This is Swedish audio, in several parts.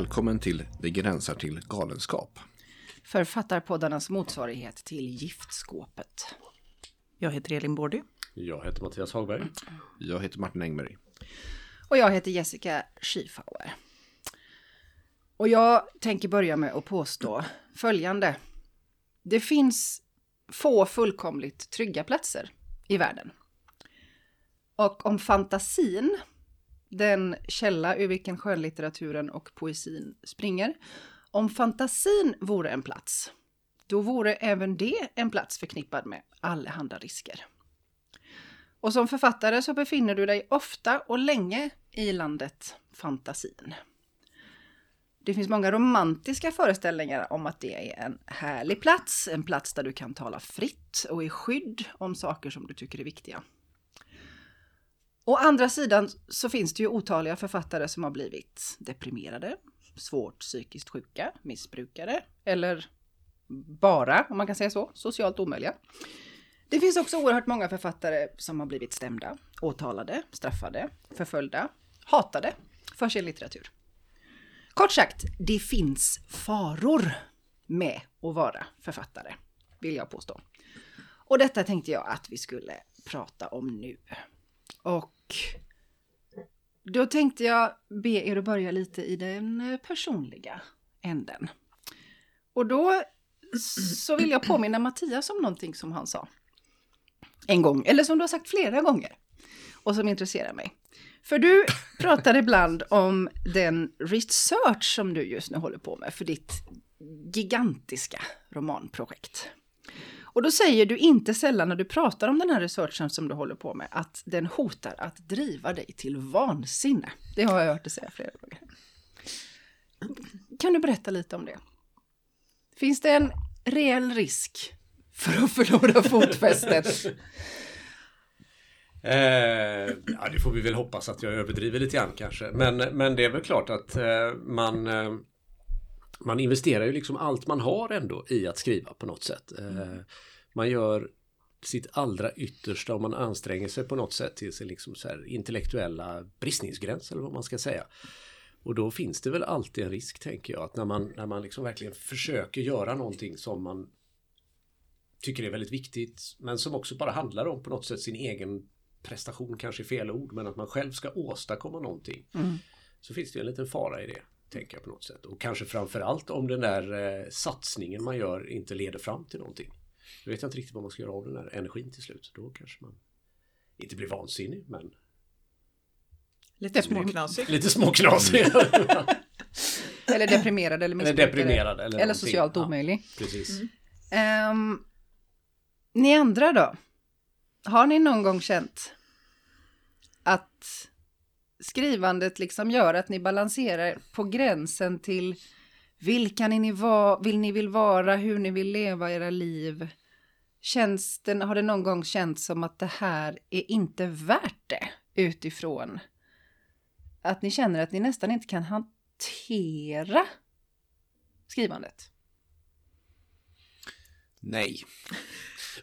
Välkommen till Det gränsar till galenskap. Författarpoddarnas motsvarighet till Giftskåpet. Jag heter Elin Bordy. Jag heter Mattias Hagberg. Jag heter Martin Engberg. Och jag heter Jessica Schiefauer. Och jag tänker börja med att påstå följande. Det finns få fullkomligt trygga platser i världen. Och om fantasin, den källa ur vilken skönlitteraturen och poesin springer, om fantasin vore en plats, då vore även det en plats förknippad med allehanda risker. Och som författare så befinner du dig ofta och länge i landet fantasin. Det finns många romantiska föreställningar om att det är en härlig plats, en plats där du kan tala fritt och i skydd om saker som du tycker är viktiga. Å andra sidan så finns det ju otaliga författare som har blivit deprimerade, svårt psykiskt sjuka, missbrukare eller bara, om man kan säga så, socialt omöjliga. Det finns också oerhört många författare som har blivit stämda, åtalade, straffade, förföljda, hatade för sin litteratur. Kort sagt, det finns faror med att vara författare, vill jag påstå. Och detta tänkte jag att vi skulle prata om nu. Och då tänkte jag be er att börja lite i den personliga änden. Och då så vill jag påminna Mattias om någonting som han sa en gång, eller som du har sagt flera gånger och som intresserar mig. För du pratar ibland om den research som du just nu håller på med för ditt gigantiska romanprojekt. Och då säger du inte sällan när du pratar om den här researchen som du håller på med att den hotar att driva dig till vansinne. Det har jag hört dig säga flera gånger. Kan du berätta lite om det? Finns det en reell risk för att förlora fotfästet? Eh, ja, det får vi väl hoppas att jag överdriver lite grann kanske. Men, men det är väl klart att eh, man, eh, man investerar ju liksom allt man har ändå i att skriva på något sätt. Eh, man gör sitt allra yttersta om man anstränger sig på något sätt till sin liksom intellektuella bristningsgräns eller vad man ska säga. Och då finns det väl alltid en risk tänker jag att när man, när man liksom verkligen försöker göra någonting som man tycker är väldigt viktigt men som också bara handlar om på något sätt sin egen prestation kanske är fel ord, men att man själv ska åstadkomma någonting. Mm. Så finns det en liten fara i det, tänker jag på något sätt. Och kanske framförallt om den där eh, satsningen man gör inte leder fram till någonting. Då vet jag inte riktigt vad man ska göra av den där energin till slut. Då kanske man inte blir vansinnig, men... Lite småknasig. Lite småknasig. eller deprimerad eller missbrukare. Eller deprimerad. Eller, eller socialt omöjlig. Ja, precis. Mm. Um, ni andra då? Har ni någon gång känt att skrivandet liksom gör att ni balanserar på gränsen till vilka ni vill ni vill vara, hur ni vill leva era liv? Känns den, har det någon gång känts som att det här är inte värt det utifrån att ni känner att ni nästan inte kan hantera skrivandet? Nej.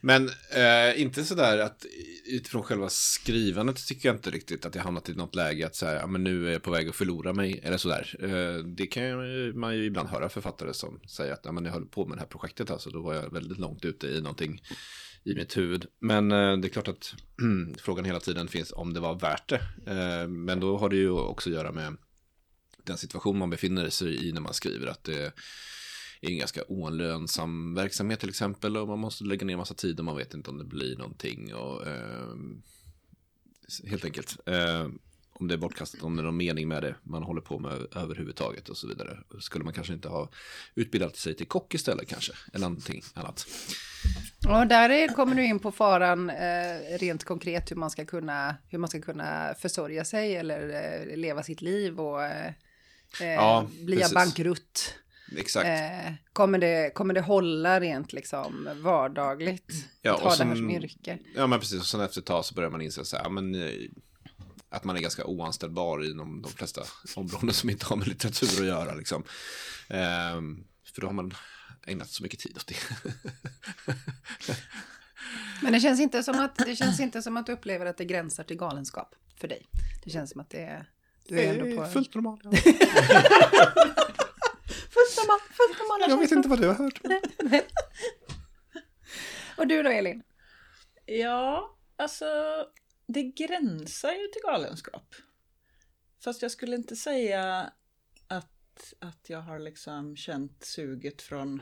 Men eh, inte sådär att utifrån själva skrivandet tycker jag inte riktigt att jag hamnat i något läge att säga, ja men nu är jag på väg att förlora mig eller sådär. Eh, det kan man ju ibland höra författare som säger att, ja men jag höll på med det här projektet alltså, då var jag väldigt långt ute i någonting i mitt huvud. Men eh, det är klart att frågan hela tiden finns om det var värt det. Eh, men då har det ju också att göra med den situation man befinner sig i när man skriver, att det är en ganska olönsam verksamhet till exempel och man måste lägga ner massa tid och man vet inte om det blir någonting och eh, helt enkelt eh, om det är bortkastat, om det är någon mening med det man håller på med överhuvudtaget och så vidare. Skulle man kanske inte ha utbildat sig till kock istället kanske, eller någonting annat. Och där är, kommer du in på faran eh, rent konkret hur man ska kunna, hur man ska kunna försörja sig eller eh, leva sitt liv och eh, ja, bli bankrutt. Exakt. Eh, kommer, det, kommer det hålla rent liksom vardagligt? Ja, Ta och sen, det här som yrke? Ja, men precis. Och sen efter ett tag så börjar man inse så här, men, eh, att man är ganska oanställbar inom de flesta områden som inte har med litteratur att göra. Liksom. Eh, för då har man ägnat så mycket tid åt det. men det känns, inte som att, det känns inte som att du upplever att det gränsar till galenskap för dig. Det känns som att det är Du är ändå på... fullt normalt. Ja. Fullt normalt, fullt normalt. Jag vet inte vad du har hört. Och du då Elin? Ja, alltså det gränsar ju till galenskap. Fast jag skulle inte säga att, att jag har liksom känt suget från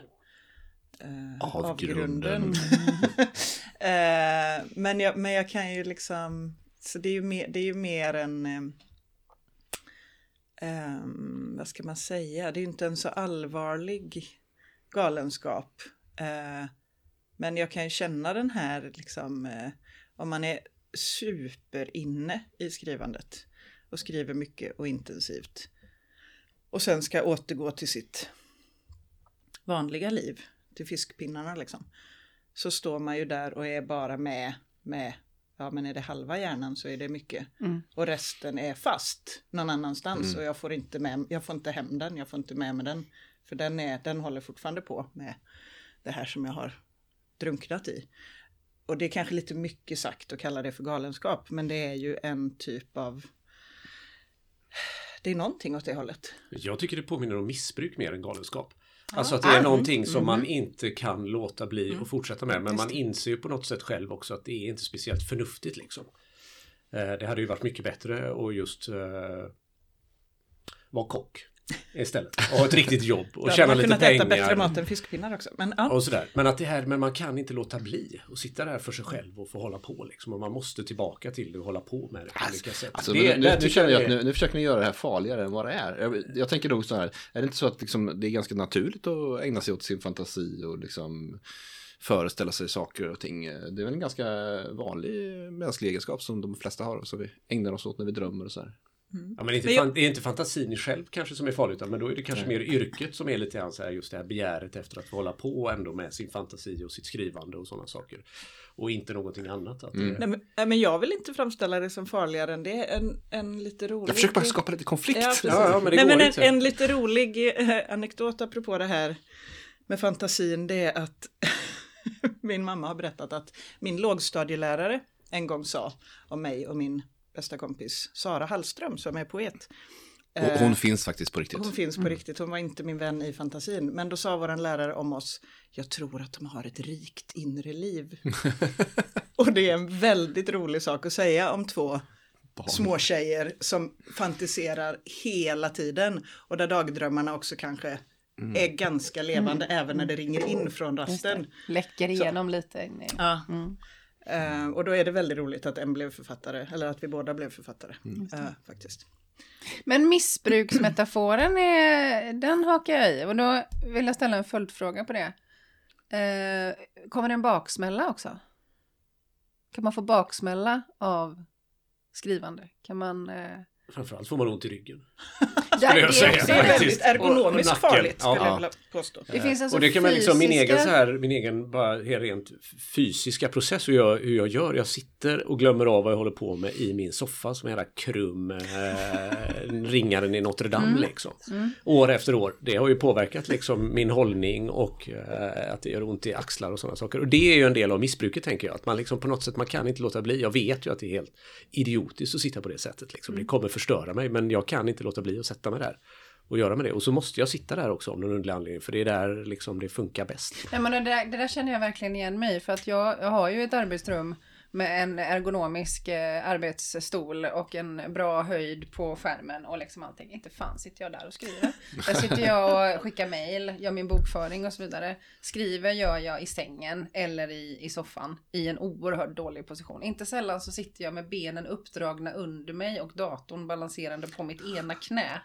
eh, Avgrunden. avgrunden. eh, men, jag, men jag kan ju liksom, så det är ju mer, det är ju mer en, eh, Ehm, vad ska man säga, det är ju inte en så allvarlig galenskap. Eh, men jag kan ju känna den här liksom, eh, om man är superinne i skrivandet och skriver mycket och intensivt och sen ska återgå till sitt vanliga liv, till fiskpinnarna liksom, så står man ju där och är bara med, med ja men är det halva hjärnan så är det mycket. Mm. Och resten är fast någon annanstans Mm. och jag får, inte med, jag får inte hem den, jag får inte med mig den. För den, är, den håller fortfarande på med det här som jag har drunknat i. Och det är kanske lite mycket sagt att kalla det för galenskap, men det är ju en typ av... Det är någonting åt det hållet. Jag tycker det påminner om missbruk mer än galenskap. Alltså att det är någonting som man inte kan låta bli och fortsätta med. Men man inser ju på något sätt själv också att det är inte speciellt förnuftigt liksom. Eh, Det hade ju varit mycket bättre att just uh, vara kock istället. Och ha ett riktigt jobb och Då hade tjäna man lite kunnat pengar. äta bättre mat än fiskpinnar också. Men ja, Och sådär. Men att det här, men man kan inte låta bli och sitta där för sig själv och få hålla på liksom. Och man måste tillbaka till det och hålla på med det på olika sätt. Alltså, det, nu, nu, nu känner jag att nu, nu försöker ni göra det här farligare än vad det är. Jag, jag tänker nog så här, är det inte så att liksom, det är ganska naturligt att ägna sig åt sin fantasi och liksom föreställa sig saker och ting. Det är väl en ganska vanlig mänsklig egenskap som de flesta har som vi ägnar oss åt när vi drömmer och så här. Ja, men inte Men jag- det är inte fantasin själv kanske som är farlig utan men då är det kanske mer yrket som är lite grann så här just det här begäret efter att få hålla på ändå med sin fantasi och sitt skrivande och sådana saker. Och inte någonting annat. Att Mm. det, nej, men, men jag vill inte framställa det som farligare än det. En, en lite rolig... Jag försöker bara skapa lite konflikt. Ja. Ja, ja, men det Nej, går men en, inte. en lite rolig eh, anekdot apropå det här med fantasin, det är att min mamma har berättat att min lågstadielärare en gång sa om mig och min bästa kompis Sara Hallström som är poet. Och hon finns faktiskt på riktigt. Hon finns på riktigt, hon var inte min vän i fantasin. Men då sa vår lärare om oss, jag tror att de har ett rikt inre liv. och det är en väldigt rolig sak att säga om två små tjejer som fantiserar hela tiden. Och där dagdrömmarna också kanske är ganska levande även när det ringer in från rasten. Läcker igenom lite. In i. Ja. Eh, och då är det väldigt roligt att en blev författare, eller att vi båda blev författare. Eh, faktiskt. Men missbruksmetaforen, är, den hakar jag i. Och då vill jag ställa en följdfråga på det. Eh, kommer det en baksmälla också? Kan man få baksmälla av skrivande? Kan man... Eh... Framförallt får man ont i ryggen. Jag det, säga. också Det är väldigt- Och- och ergonomiskt nacken. farligt Ja, skulle ja. jag vilja påstå. det finns alltså och det kan man liksom, min fysiska- egen så här, min egen bara rent fysiska process hur jag, hur jag gör. Jag sitter och glömmer av vad jag håller på med i min soffa som är hela krum eh, ringaren i Notre Dame liksom. År efter år. Det har ju påverkat liksom min hållning och eh, att det gör ont i axlar och sådana saker. Och det är ju en del av missbruket tänker jag. Att man liksom på något sätt, man kan inte låta bli. Jag vet ju att det är helt idiotiskt att sitta på det sättet. Liksom. Det kommer förstöra mig men jag kan inte låta bli att sätta mig där och göra med det. Och så måste jag sitta där också om någon underlig anledning. För det är där liksom det funkar bäst. Nej, men det, där, det där känner jag verkligen igen mig i. För att jag, jag har ju ett arbetsrum med en ergonomisk eh, arbetsstol och en bra höjd på skärmen och liksom allting. Inte fan sitter jag där och skriver. Där sitter jag och skickar mail, gör min bokföring och så vidare. Skriver gör jag i sängen eller i, i soffan i en oerhört dålig position. Inte sällan så sitter jag med benen uppdragna under mig och datorn balanserande på mitt ena knä.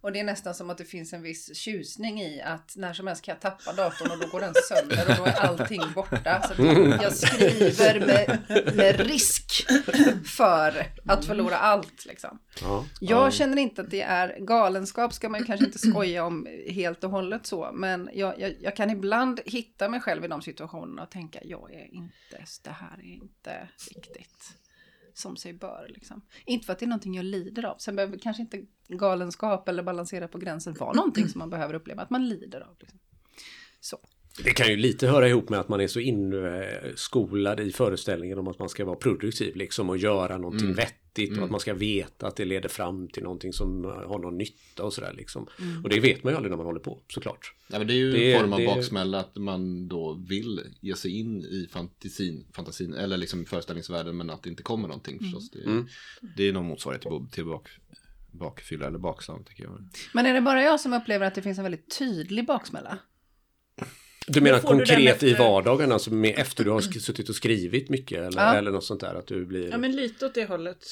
Och det är nästan som att det finns en viss tjusning i att när som helst kan jag tappa datorn och då går den sönder och då är allting borta. Så jag skriver med, med risk för att förlora allt liksom. Ja. Jag känner inte att det är galenskap ska man ju kanske inte skoja om helt och hållet så. Men jag, jag, jag kan ibland hitta mig själv i de situationerna och tänka jag är inte, det här är inte riktigt som sig bör. Liksom. Inte för att det är någonting jag lider av. Sen behöver kanske inte galenskap eller balansera på gränsen vara någonting som man behöver uppleva att man lider av. Liksom. Så. Det kan ju lite höra ihop med att man är så inskolad i föreställningen om att man ska vara produktiv liksom och göra någonting vettigt vettigt och att man ska veta att det leder fram till någonting som har någon nytta och sådär liksom. Och det vet man ju aldrig när man håller på såklart. Ja, men det är ju Det- en form av det- baksmälla att man då vill ge sig in i fantasin, fantasin eller liksom föreställningsvärlden men att det inte kommer någonting förstås. Det, är- det är någon motsvarighet till, till bak, bakfylla eller bakslam tycker jag. Men är det bara jag som upplever att det finns en väldigt tydlig baksmälla? Du menar får du konkret i vardagen, alltså med, efter du har suttit och skrivit mycket eller, Ja. eller något sånt där att du blir... Ja men lite åt det hållet.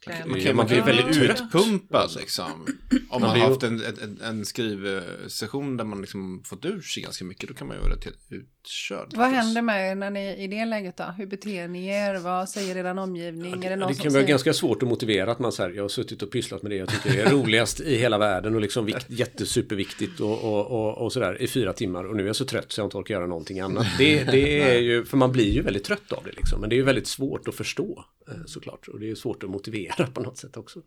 Kan Man kan- man blir blir väldigt utpumpad liksom. Om man har ju- haft en, en, en skrivsession där man liksom fått ur sig ganska mycket, då kan man ju vara rätt utkörd. Vad förstås. händer med er när ni i det läget då? Hur beter ni er? Vad säger er omgivning? är det någon det som kan vara säger... ganska svårt att motivera att man säger jag har suttit och pysslat med det jag tycker det är roligast i hela världen och liksom vikt, jättesuperviktigt och, och, och, och sådär i fyra timmar och nu är jag så trött så jag inte orkar göra någonting annat. Det, det är ju, för man blir ju väldigt trött av det liksom, men det är ju väldigt svårt att förstå eh, såklart och det är ju svårt att motivera på något sätt också.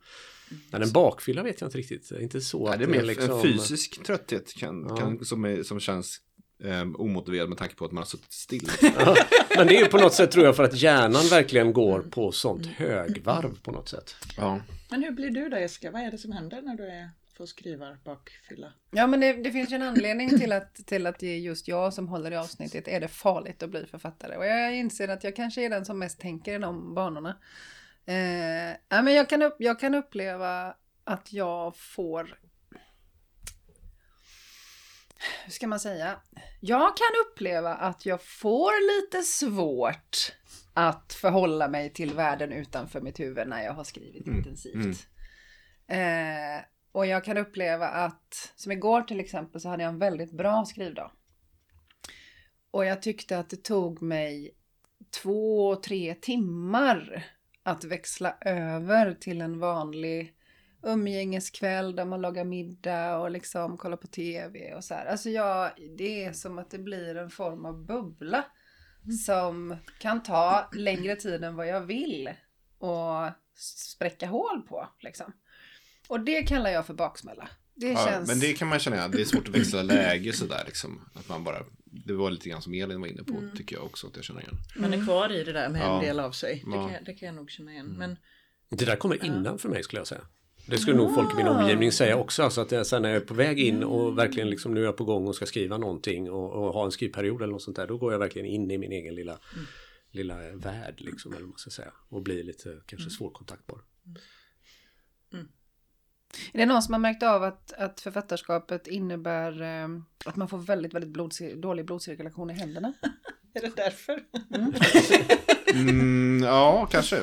Men en bakfylla vet jag inte riktigt, det är inte så Ja, att det är mer liksom... en fysisk trötthet kan, Ja. kan, som, är, som känns eh, omotiverad med tanke på att man har suttit still. Ja, men det är ju på något sätt tror jag för att hjärnan verkligen går på sånt högvarv på något sätt. ja. Men hur blir du då Jessica? Vad är det som händer när du är, får skriva bakfylla? Ja men det, det finns ju en anledning till att, till att det är just jag som håller i avsnittet. Är det farligt att bli författare? Och jag inser att jag kanske är den som mest tänker i de banorna. Eh, ja, men jag, kan upp, jag kan uppleva att jag får... Hur ska man säga? Jag kan uppleva att jag får lite svårt att förhålla mig till världen utanför mitt huvud när jag har skrivit intensivt. Eh, och jag kan uppleva att, som igår till exempel, så hade jag en väldigt bra skrivdag. Och jag tyckte att det tog mig två, tre timmar att växla över till en vanlig umgängeskväll där man lagar middag och liksom kollar på tv och så här. Alltså jag, det är som att det blir en form av bubbla som kan ta längre tid än vad jag vill och spräcka hål på liksom. Och det kallar jag för baksmälla. Det Ja, känns... Men det kan man känna, det är svårt att växla läge sådär liksom. Att man bara, det var lite grann som Elin var inne på, tycker jag också att jag känner igen. Man är kvar i det där med Ja. en del av sig. Det, Ja. kan, jag- det kan jag nog känna igen. Men Det där kommer innan för mig skulle jag säga. Det skulle nog folk i min omgivning säga också. Alltså att jag, sen när jag är på väg in och verkligen liksom nu är jag på gång och ska skriva någonting och, och ha en skrivperiod eller något sånt där. Då går jag verkligen in i min egen lilla, lilla värld liksom. Eller vad man ska säga. Och blir lite kanske svårkontaktbar. Är det någon som har märkt av att, att författarskapet innebär eh, att man får väldigt, väldigt blodcir- dålig blodcirkulation i händerna? är det därför? Mm, ja, kanske.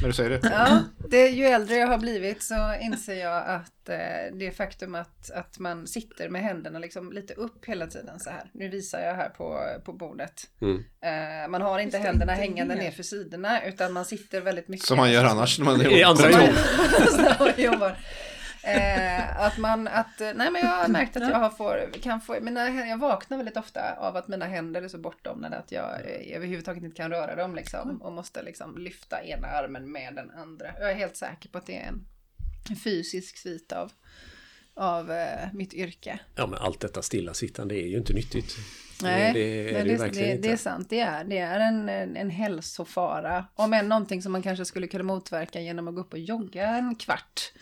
När du säger det. Ja, det, ju äldre jag har blivit så inser jag att eh, det faktum att, att man sitter med händerna liksom lite upp hela tiden så här. Nu visar jag här på, på bordet. Mm. Eh, man har inte händerna hängande ner för sidorna utan man sitter väldigt mycket. Som man gör annars när man I andra jobb. Eh, att man, att, eh, nej men jag har märkt att jag har får, kan få, mina, jag vaknar väldigt ofta av att mina händer är så bortdomnade att jag eh, överhuvudtaget inte kan röra dem liksom. Och måste liksom lyfta ena armen med den andra. Jag är helt säker på att det är en, fysisk svit av, av eh, mitt yrke. Ja men allt detta stillasittande är ju inte nyttigt. Nej, det, är men det, ju det, det, det är sant. Det är, det är en, en, en hälsofara. Om än någonting som man kanske skulle kunna motverka genom att gå upp och jogga en kvart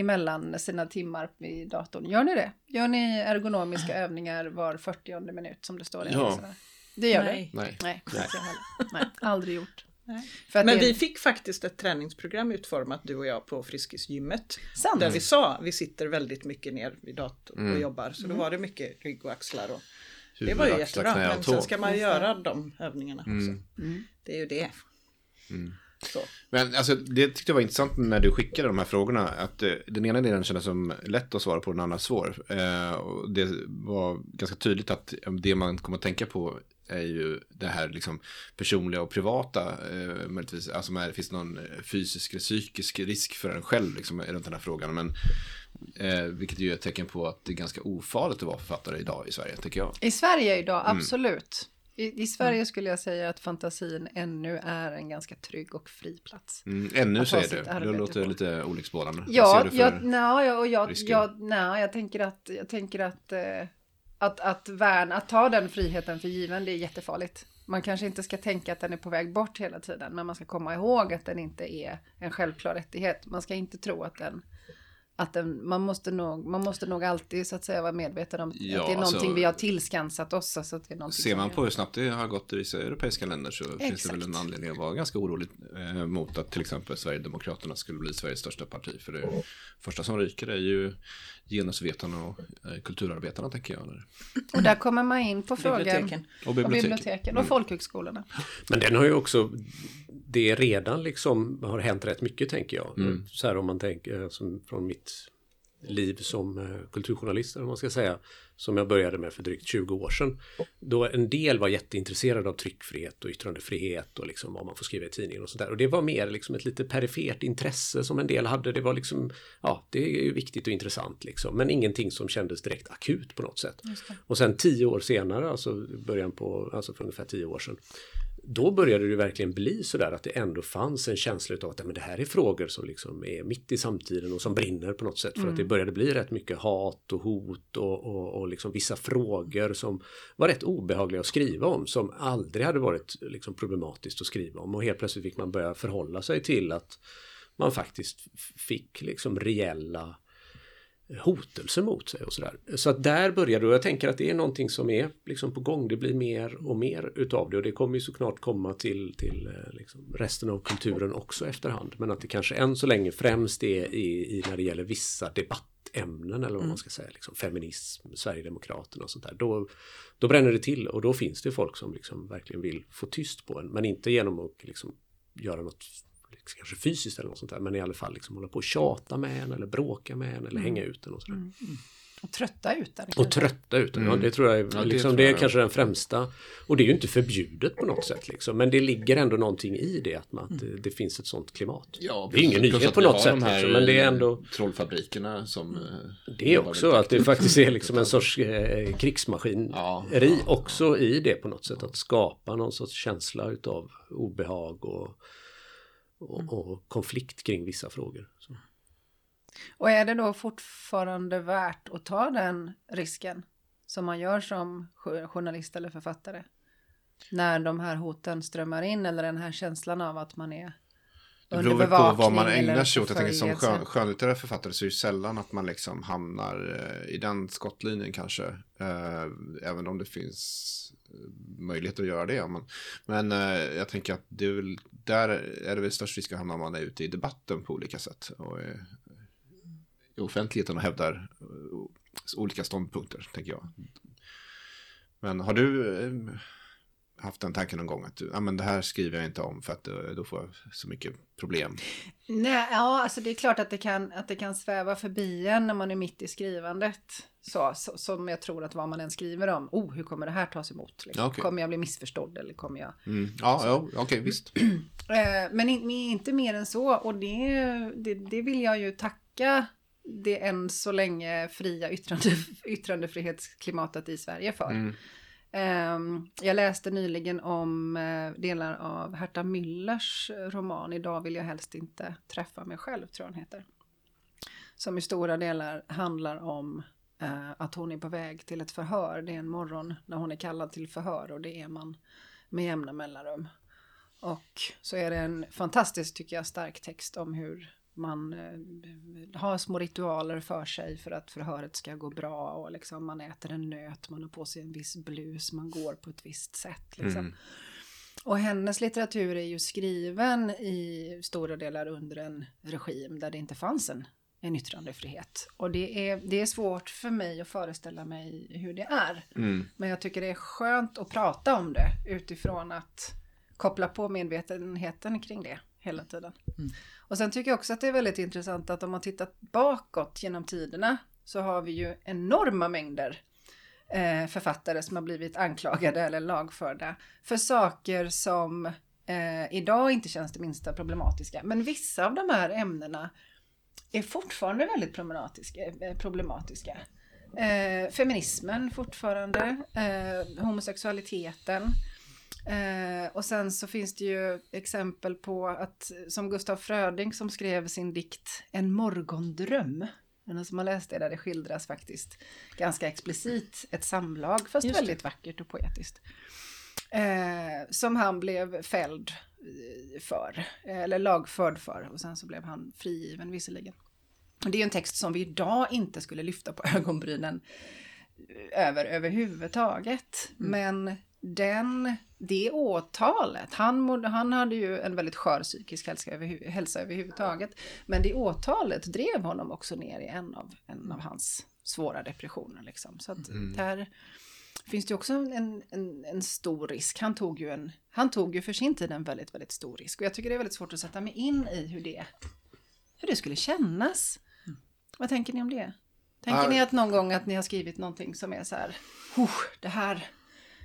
emellan sina timmar vid datorn. Gör ni det? Gör ni ergonomiska övningar var 40 minut som det står i Ja. Det gör Nej. du? Nej. Nej. Nej, aldrig gjort. Nej. Men det, vi fick faktiskt ett träningsprogram utformat du och jag på Friskisgymmet. Sant. Där vi sa vi sitter väldigt mycket ner vid datorn Mm. och jobbar. Så då var det mycket rygg och axlar. Och det Huvud, var ju axlar, jättebra. Men sen ska man göra de övningarna också. Mm. Mm. Det är ju det. Så. Men alltså, det tyckte jag var intressant när du skickade de här frågorna. Att eh, den ena delen kändes som lätt att svara på, den andra svår. Eh, och det var ganska tydligt att eh, det man kommer att tänka på är ju det här liksom personliga och privata. Eh, möjligtvis, alltså med, finns det någon eh, fysisk eller psykisk risk för en själv liksom, runt den här frågan. Men, eh, vilket ju är ett tecken på att det är ganska ofarligt att vara författare idag i Sverige, tycker jag. I Sverige idag, absolut. I, I Sverige skulle jag säga att fantasin ännu är en ganska trygg och fri plats. Mm, ännu säger du. Det låter på. lite olycksbådande. Ja, jag, nej, jag, och jag, jag, nej, jag tänker att, jag tänker att, eh, att, att, värn, att ta den friheten för given, det är jättefarligt. Man kanske inte ska tänka att den är på väg bort hela tiden, men man ska komma ihåg att den inte är en självklar rättighet. Man ska inte tro att den att den, man, måste nog, man måste nog alltid så att säga vara medveten om Ja, att det är någonting alltså- vi har tillskansat oss. Alltså att det är Ser man på hur snabbt det har gått i vissa europeiska länder så finns det Exakt. väl en anledning att vara ganska orolig eh, mot att till exempel Sverigedemokraterna skulle bli Sveriges största parti. För det första som ryker är ju genusvetarna och eh, kulturarbetarna tänker jag. Eller? Och där kommer man in på frågan Biblioteken. Och och biblioteken. biblioteken och folkhögskolorna. Men den har ju också, det är redan liksom har hänt rätt mycket tänker jag. Mm. Så här om man tänker eh, som från mitt liv som eh, kulturjournalist, eller man ska säga, som jag började med för drygt 20 år sedan. Då en del var jätteintresserade av tryckfrihet och yttrandefrihet och liksom vad man får skriva i tidningen och sådär. Och det var mer liksom ett lite perifert intresse som en del hade. Det var liksom, ja, det är ju viktigt och intressant liksom, men ingenting som kändes direkt akut på något sätt. Och sen tio år senare, alltså början på, alltså för ungefär tio år sedan, då började det verkligen bli sådär att det ändå fanns en känsla av att men det här är frågor som liksom är mitt i samtiden och som brinner på något sätt. För att det började bli rätt mycket hat och hot och, och, och liksom vissa frågor som var rätt obehagliga att skriva om. Som aldrig hade varit liksom problematiskt att skriva om. Och helt plötsligt fick man börja förhålla sig till att man faktiskt fick liksom reella hotelse mot sig och sådär. Så att där började och jag tänker att det är någonting som är liksom på gång. Det blir mer och mer utav det och det kommer ju såklart komma till, till eh, liksom resten av kulturen också efterhand. Men att det kanske än så länge främst är i, i när det gäller vissa debattämnen eller vad man ska säga, liksom feminism, Sverigedemokraterna och sånt där. Då, då bränner det till och då finns det folk som liksom verkligen vill få tyst på en, men inte genom att liksom göra något kanske fysiskt eller något sånt där, men i alla fall liksom hålla på och tjata med en eller bråka med en eller hänga ut en och sådär. Och trötta ut den. Och trötta ut den, ja Mm. det tror jag är, Ja, det liksom, tror det är jag. kanske den främsta. Och det är ju inte förbjudet på något sätt liksom, men det ligger ändå någonting i det att, man, att det, det finns ett sånt klimat. Ja, det är ingen nyhet på något sätt, de här liksom, men det är ändå Trollfabrikerna som... eh, det är också att det faktiskt är liksom en sorts eh, krigsmaskineri Ja, ja, ja. också i det på något sätt. Att skapa någon sorts känsla utav obehag och, och, och konflikt kring vissa frågor. Så. Och är det då fortfarande värt att ta den risken som man gör som jo- journalist eller författare? När de här hoten strömmar in eller den här känslan av att man är Det beror väl på vad man ägnar sig åt. Jag tänker som skön, skönlitterär författare så är det sällan att man liksom hamnar eh, i den skottlinjen kanske. Eh, även om det finns möjligheter att göra det. Men, men eh, jag tänker att det är väl, där är det väl störst risk att hamna om man är ute i debatten på olika sätt. Och eh, i offentligheten och hävdar eh, olika ståndpunkter, tänker jag. Men har du eh, haft den tanken någon gång att ah, men det här skriver jag inte om för att eh, då får jag så mycket problem. Nej, ja, alltså det är klart att det, kan, att det kan sväva förbi en när man är mitt i skrivandet. Så, så, som jag tror att vad man än skriver om, oh, hur kommer det här tas emot? Liksom? Ja, okej. Kommer jag bli missförstådd eller kommer jag... Mm. Ja, ja okej, visst. Eh, men inte mer än så och det, det, det vill jag ju tacka det än så länge fria yttrande, yttrandefrihetsklimatet i Sverige för. Mm. Ehm, jag läste nyligen om eh, delar av Herta Müllers roman Idag vill jag helst inte träffa mig själv, tror jag den heter. Som i stora delar handlar om eh, att hon är på väg till ett förhör. Det är en morgon när hon är kallad till förhör och det är man med jämna mellanrum. Och så är det en fantastiskt, tycker jag, stark text om hur man eh, har små ritualer för sig för att förhöret ska gå bra och liksom man äter en nöt, man har på sig en viss blus, man går på ett visst sätt. Liksom. Mm. Och hennes litteratur är ju skriven i stora delar under en regim där det inte fanns en, en yttrandefrihet. Och det är, det är svårt för mig att föreställa mig hur det är. Mm. Men jag tycker det är skönt att prata om det utifrån att koppla på medvetenheten kring det hela tiden. Och sen tycker jag också att det är väldigt intressant att om man tittar bakåt genom tiderna så har vi ju enorma mängder eh, författare som har blivit anklagade eller lagförda för saker som eh, idag inte känns det minsta problematiska. Men vissa av de här ämnena är fortfarande väldigt problematiska. Eh, problematiska. Eh, feminismen fortfarande, eh, homosexualiteten. Eh, och sen så finns det ju exempel på att som Gustaf Fröding som skrev sin dikt En morgondröm. Någon som har läst det där det skildras faktiskt ganska explicit ett samlag fast Just det. väldigt vackert och poetiskt. Eh, som han blev fälld eh, för, eller lagförd för. Och sen så blev han frigiven visserligen. Och det är en text som vi idag inte skulle lyfta på ögonbrynen över överhuvudtaget. Mm. Men den, det åtalet, han, han hade ju en väldigt skör psykisk hälsa, över, hälsa överhuvudtaget. Men det åtalet drev honom också ner i en av, en av hans svåra depressioner. Liksom. Så att mm. där finns det också en, en, en, stor risk. Han tog, ju en, han tog ju för sin tid en väldigt, väldigt stor risk. Och jag tycker det är väldigt svårt att sätta mig in i hur det, hur det skulle kännas. Mm. Vad tänker ni om det? Tänker ah, ni att någon gång att ni har skrivit någonting som är så här, det här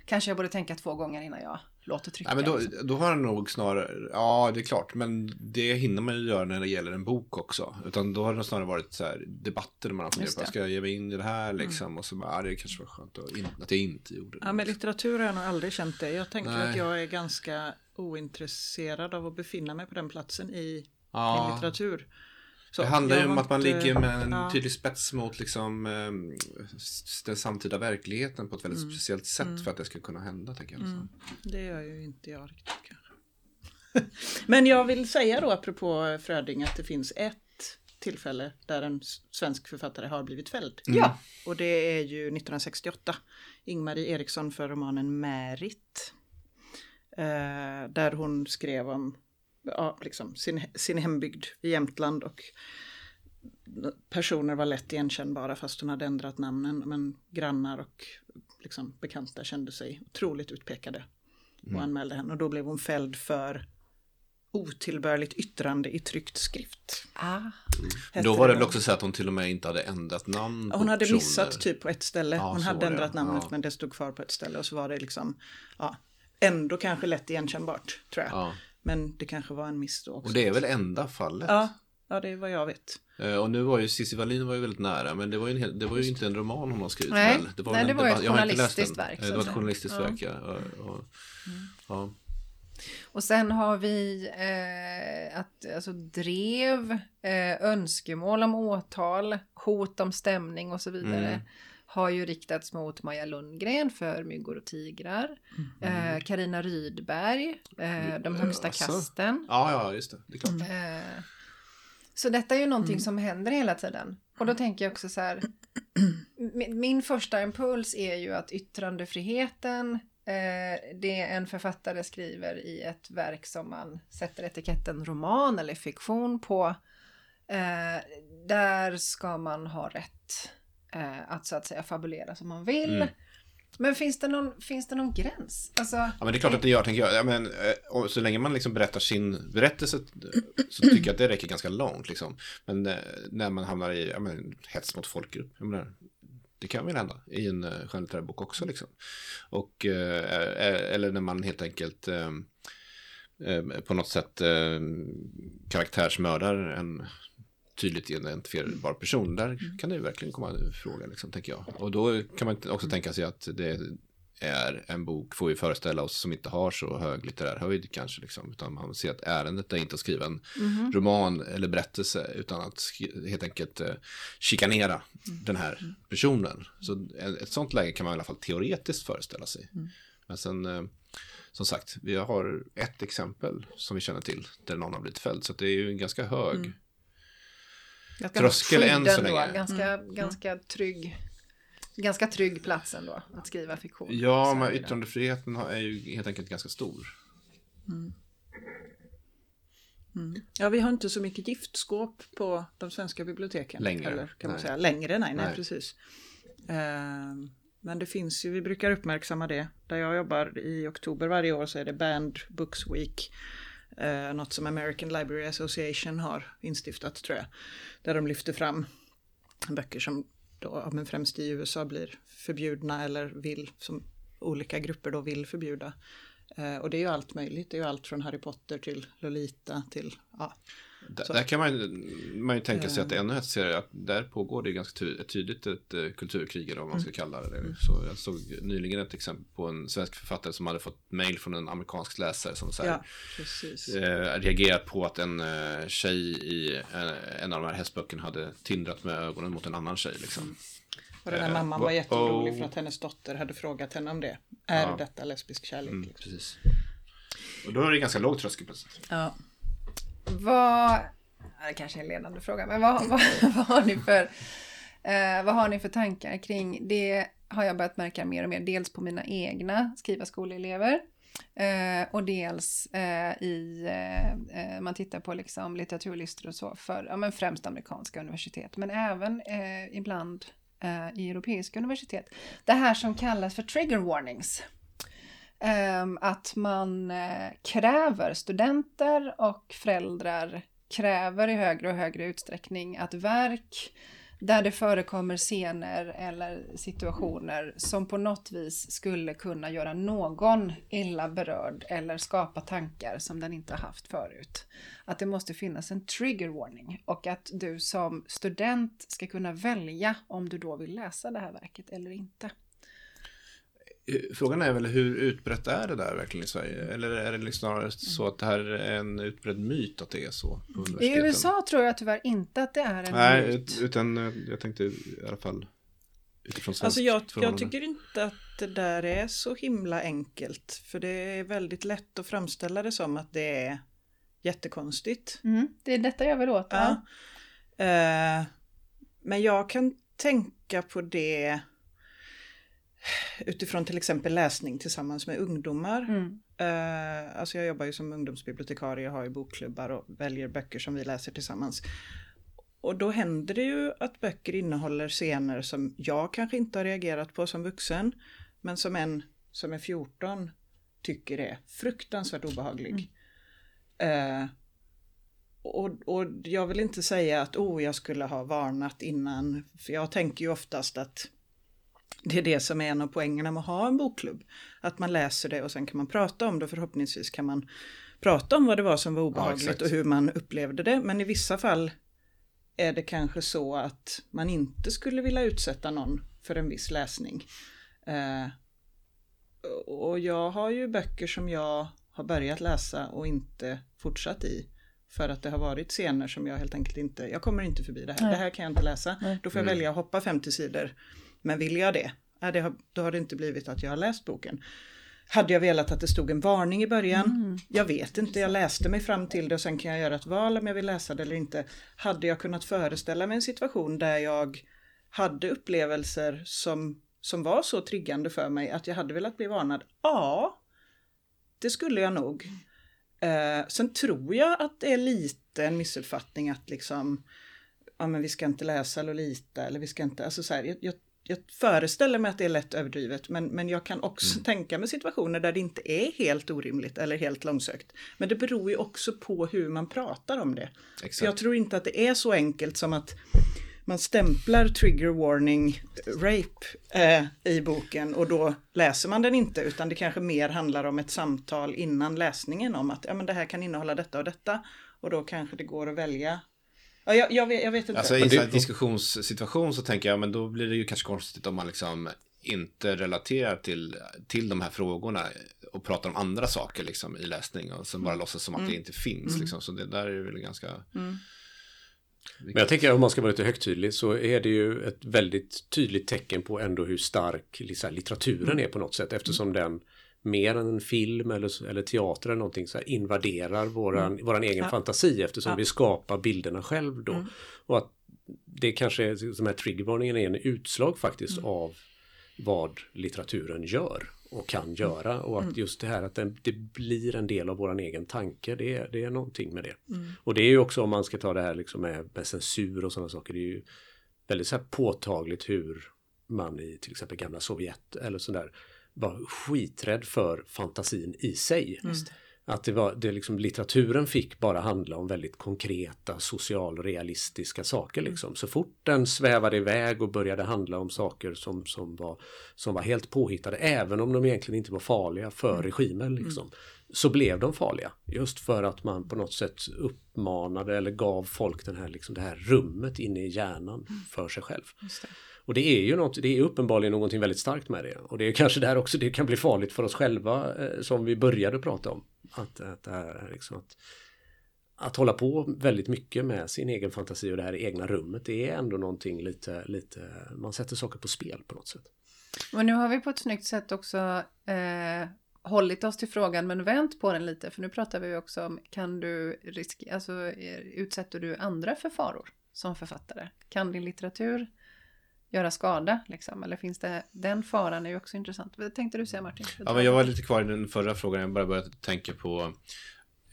kanske jag borde tänka två gånger innan jag låter trycka. Ja, men då, liksom. då har han nog snarare, ja det är klart, men det hinner man ju göra när det gäller en bok också. Utan då har det snarare varit så här debatter där man har funderat på, ska jag ge mig in i det här mm. liksom? Mm. Och så bara, ja det kanske var skönt att, in, att jag inte gjorde det. Ja, med litteratur har jag nog aldrig känt det. Jag tänker Nej. att jag är ganska ointresserad av att befinna mig på den platsen i, ja. i litteratur. Så det handlar ju om att man ligger med en ja. tydlig spets mot liksom, ehm, den samtida verkligheten på ett väldigt mm. speciellt sätt mm. för att det ska kunna hända. Tänker jag. Mm. Det gör ju inte jag riktigt kanske. Men jag vill säga då apropå Fröding att det finns ett tillfälle där en svensk författare har blivit fälld. Mm. Ja. Och det är ju 1968. Ingmarie Eriksson för romanen Märit. Eh, där hon skrev om ja, liksom sin, sin hembygd i Jämtland och personer var lätt igenkännbara fast hon hade ändrat namnen. Men grannar och liksom bekanta kände sig otroligt utpekade och mm. anmälde henne. Och då blev hon fälld för otillbörligt yttrande i tryckt skrift. Ah. Mm. Då var det väl också så att hon till och med inte hade ändrat namn. Hon hade personer. missat typ på ett ställe. Ja, hon hade ändrat namnet ja. men det stod kvar på ett ställe och så var det liksom ja, ändå kanske lätt igenkännbart tror jag. Ja. Men det kanske var en miss då också. Och det är väl enda fallet? Ja, ja det är vad jag vet. Eh, och nu var ju Cissi Wallin var ju väldigt nära, men det var ju, en, det var ju inte en roman hon har skrivit Nej, väl? Det var, Nej, det var ett journalistiskt verk. Det var ett journalistiskt ja. verk, ja. Och, och, mm. ja. Och sen har vi eh, att, alltså, drev, eh, önskemål om åtal, hot om stämning och så vidare. Mm har ju riktats mot Maja Lundgren för Myggor och tigrar. Karina mm. eh, Rydberg, eh, De högsta alltså. kasten. Ja, ja, just det. Det är klart. Eh, så detta är ju någonting mm. som händer hela tiden. Och då tänker jag också så här. min, min första impuls är ju att yttrandefriheten eh, det en författare skriver i ett verk som man sätter etiketten roman eller fiktion på. Eh, där ska man ha rätt eh, att så att säga fabulera som man vill. Mm. Men finns det, någon, finns det någon gräns? Alltså, ja men det är klart att det gör, tänker jag. Ja, men, eh, så länge man liksom berättar sin berättelse så tycker jag att det räcker ganska långt. Liksom. Men eh, när man hamnar i ja, men, hets mot folkgrupp, menar, det kan väl hända i en skönlitterär bok också. Liksom. Och, eller när man helt enkelt på något sätt karaktärsmördar en tydligt identifierbar person, där mm. kan det ju verkligen komma en fråga, liksom, tänker jag. Och då kan man också tänka sig att det är en bok, får vi föreställa oss, som inte har så hög litterär höjd kanske, liksom, utan man ser att ärendet är inte att skriva en mm. roman eller berättelse, utan att helt enkelt eh, chikanera mm. den här mm. personen. Så ett sånt läge kan man i alla fall teoretiskt föreställa sig. Mm. Men sen, eh, som sagt, vi har ett exempel som vi känner till, där någon har blivit fälld, så det är ju en ganska hög mm ganska tröskel än så länge. Ganska, mm. ganska trygg. Ganska trygg plats ändå att skriva fiktion. Ja, men yttrandefriheten är ju helt enkelt ganska stor. Mm. Mm. Ja, vi har inte så mycket giftskåp på de svenska biblioteken. Längre. Eller, kan man nej. säga. Längre, nej, nej, nej. precis. Uh, men det finns ju, vi brukar uppmärksamma det. Där jag jobbar i oktober varje år så är det Band Books Week. Eh, något som American Library Association har instiftat tror jag. Där de lyfter fram böcker som då, men främst i USA blir förbjudna eller vill, som olika grupper då vill förbjuda. Eh, och det är ju allt möjligt, det är ju allt från Harry Potter till Lolita till ja, där, där, kan man, man ju tänka sig att ännu ett ser att där pågår det ganska ty tydligt ett uh, kulturkrig eller vad man ska mm. kalla det. Mm. Så jag såg nyligen ett exempel på en svensk författare som hade fått mail från en amerikansk läsare som så här, ja, uh, reagerat på att en uh, tjej i en, en av de här hästböckerna hade tindrat med ögonen mot en annan tjej. Liksom. Och den här Eh, mamman va- var jätteorolig oh. för att hennes dotter hade frågat henne om det. Är Ja. detta lesbisk kärlek? Mm, liksom? precis. Och då är det ganska låg tröskel plötsligt. Ja. Vad, det kanske är en ledande fråga, men vad, vad, vad, har ni för, eh, vad har ni för tankar kring det? Har jag börjat märka mer och mer, dels på mina egna skriva skolelever eh, och dels eh, i, eh, eh man tittar på liksom litteraturlistor och så för, ja men främst amerikanska universitet, men även eh, ibland eh, i europeiska universitet. Det här som kallas för trigger warnings. Ehm, att man eh, kräver, studenter och föräldrar kräver i högre och högre utsträckning att verk där det förekommer scener eller situationer som på något vis skulle kunna göra någon illa berörd eller skapa tankar som den inte har haft förut. Att det måste finnas en trigger warning och att du som student ska kunna välja om du då vill läsa det här verket eller inte. Eh, Frågan är väl hur utbrett är det där verkligen i Sverige? Eller är det liksom snarare så att det här är en utbredd myt att det är så på I? USA tror jag tyvärr inte att det är en Nej, myt. ut- utan eh, jag tänkte i alla fall utifrån svenskt Alltså jag, jag tycker inte att det där är så himla enkelt. För det är väldigt lätt att framställa det som att det är jättekonstigt. Mm, det är detta jag vill åt. Ja. Eh, men jag kan tänka på det utifrån till exempel läsning tillsammans med ungdomar. Mm. Eh, alltså jag jobbar ju som ungdomsbibliotekarie, har ju bokklubbar och väljer böcker som vi läser tillsammans. Och då händer det ju att böcker innehåller scener som jag kanske inte har reagerat på som vuxen, men som en som är 14 tycker är fruktansvärt obehaglig. Eh, och, och jag vill inte säga att oh, jag skulle ha varnat innan, för jag tänker ju oftast att det är det som är en av poängerna med att ha en bokklubb. Att man läser det och sen kan man prata om det förhoppningsvis kan man prata om vad det var som var obehagligt exakt. och hur man upplevde det. Men i vissa fall är det kanske så att man inte skulle vilja utsätta någon för en viss läsning. Eh, och jag har ju böcker som jag har börjat läsa och inte fortsatt i. För att det har varit scener som jag helt enkelt inte, jag kommer inte förbi det här, Nej. det här kan jag inte läsa. Nej. Då får jag välja att hoppa 50 sidor. Men vill jag det, ja, det har, då har det inte blivit att jag har läst boken. Hade jag velat att det stod en varning i början? Mm. Jag vet inte, jag läste mig fram till det och sen kan jag göra ett val om jag vill läsa det eller inte. Hade jag kunnat föreställa mig en situation där jag hade upplevelser som, som var så triggande för mig att jag hade velat bli varnad? Ja, det skulle jag nog. Eh, sen tror jag att det är lite en missuppfattning att liksom, ja men vi ska inte läsa Lolita eller vi ska inte, alltså så här, jag, jag, jag föreställer mig att det är lätt överdrivet men, men jag kan också tänka mig situationer där det inte är helt orimligt eller helt långsökt. Men det beror ju också på hur man pratar om det. Så Exakt. jag tror inte att det är så enkelt som att man stämplar trigger warning rape eh, i boken och då läser man den inte utan det kanske mer handlar om ett samtal innan läsningen om att ja, men det här kan innehålla detta och detta och då kanske det går att välja. Ja, jag, jag, vet, jag vet inte. Alltså i en det- sån här diskussionssituation så tänker jag, men då blir det ju kanske konstigt om man liksom inte relaterar till, till de här frågorna och pratar om andra saker liksom i läsning och sen bara låtsas som att det inte finns liksom. Så det där är väl ganska... Men jag tänker om man ska vara lite högtidlig så är det ju ett väldigt tydligt tecken på ändå hur stark här, litteraturen är på något sätt eftersom den mer än en film eller, eller teater eller någonting så här, invaderar våran, våran egen Ja. fantasi eftersom Ja. vi skapar bilderna själv då. Och att det kanske är, de här triggervarningen är en utslag faktiskt av vad litteraturen gör och kan göra och att just det här att den, det blir en del av våran egen tanke det är, det är någonting med det. Och det är ju också om man ska ta det här liksom med, med censur och sådana saker det är ju väldigt så påtagligt hur man i till exempel gamla Sovjet eller sådär var skiträdd för fantasin i sig. Att det var, det liksom, litteraturen fick bara handla om väldigt konkreta socialrealistiska saker. Liksom. Så fort den svävade iväg och började handla om saker som, som, var, som var helt påhittade, även om de egentligen inte var farliga för regimen, liksom, så blev de farliga. Just för att man på något sätt uppmanade eller gav folk den här, liksom, det här rummet inne i hjärnan för sig själv. Och det är ju något, det är uppenbarligen någonting väldigt starkt med det. Och det är kanske där också det kan bli farligt för oss själva eh, som vi började prata om. Att, att det här är liksom att att hålla på väldigt mycket med sin egen fantasi och det här egna rummet, det är ändå någonting lite, lite, man sätter saker på spel på något sätt. Men nu har vi på ett snyggt sätt också eh, hållit oss till frågan men vänt på den lite. För nu pratar vi också om, kan du riskera, alltså eh, utsätter du andra för faror som författare? Kan din litteratur göra skada liksom? Eller finns det, den faran är ju också intressant. Vad tänkte du säga Martin? Ja, men jag var lite kvar i den förra frågan. Jag bara började tänka på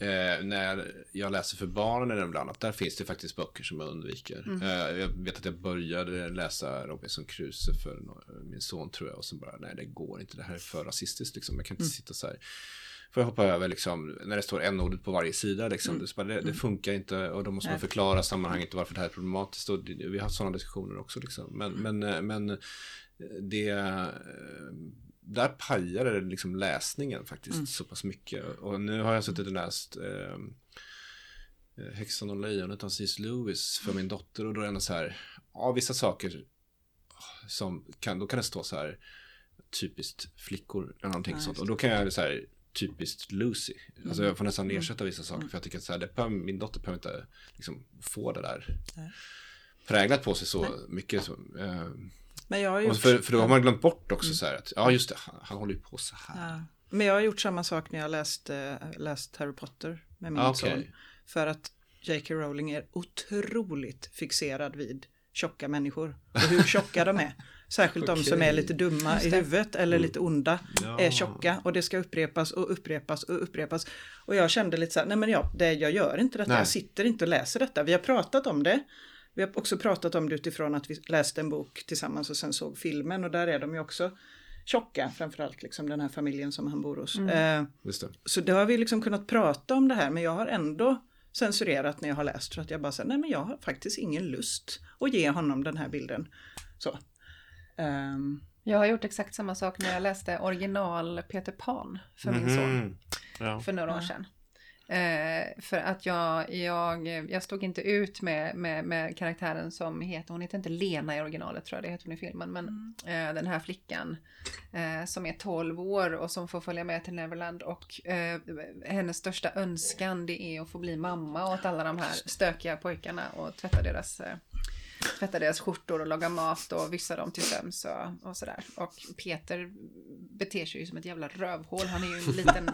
Eh, när jag läser för barnen eller bland annat, där finns det faktiskt böcker som jag undviker. Mm. Eh, jag vet att jag började läsa Robinson Crusoe för min son tror jag och sen bara, nej det går inte, det här är för rasistiskt liksom. Jag kan inte mm. sitta så här. Får jag hoppa över liksom, när det står en ordet på varje sida liksom. Mm. Det, det, det, mm. funkar inte och då måste man förklara sammanhanget och varför det här är problematiskt. Och vi har haft sådana diskussioner också liksom. Men, men, eh, men eh, det eh, där pajade det liksom läsningen faktiskt mm. så pass mycket. Och nu har jag suttit och läst ehm, eh, Häxan och lejonet av C.S. Lewis för min dotter och då är det så här, ja vissa saker som kan, då kan det stå så här typiskt flickor eller någonting ja, sånt. Och då kan jag så här typiskt Lucy. Mm. Alltså jag får nästan mm. ersätta vissa saker mm. för jag tycker att så här, det min dotter behöver inte liksom få det där Nej. präglat på sig så Nej. mycket. Så, eh, men jag har gjort... för, för då har man glömt bort också mm. så här att, ja just det, han, han håller ju på så här. Ja. Men jag har gjort samma sak när jag läst, äh, läst Harry Potter med min ah, okay. son. För att J.K. Rowling är otroligt fixerad vid tjocka människor. Och hur tjocka de är. Särskilt okay. de som är lite dumma i huvudet eller mm. lite onda ja. är tjocka och det ska upprepas och upprepas och upprepas. Och jag kände lite så här, nej men ja, det, jag gör inte detta, nej. jag sitter inte och läser detta. Vi har pratat om det. Vi har också pratat om det utifrån att vi läste en bok tillsammans och sen såg filmen och där är de ju också tjocka, framförallt liksom den här familjen som han bor hos. Mm. Eh, det. Så då har vi liksom kunnat prata om det här men jag har ändå censurerat när jag har läst för att jag bara säger nej men jag har faktiskt ingen lust att ge honom den här bilden. Så. Um. Jag har gjort exakt samma sak när jag läste original Peter Pan för min mm -hmm. son. Ja. För några år sedan. Eh, för att jag, jag, jag stod inte ut med, med, med karaktären som heter, hon heter inte Lena i originalet tror jag, det heter hon i filmen, men mm. eh, den här flickan eh, som är 12 år och som får följa med till Neverland och eh, hennes största önskan det är att få bli mamma åt alla de här stökiga pojkarna och tvätta deras eh, tvätta deras skjortor och laga mat och vyssa dem till söms och, och sådär. Och Peter beter sig ju som ett jävla rövhål. Han är ju en liten,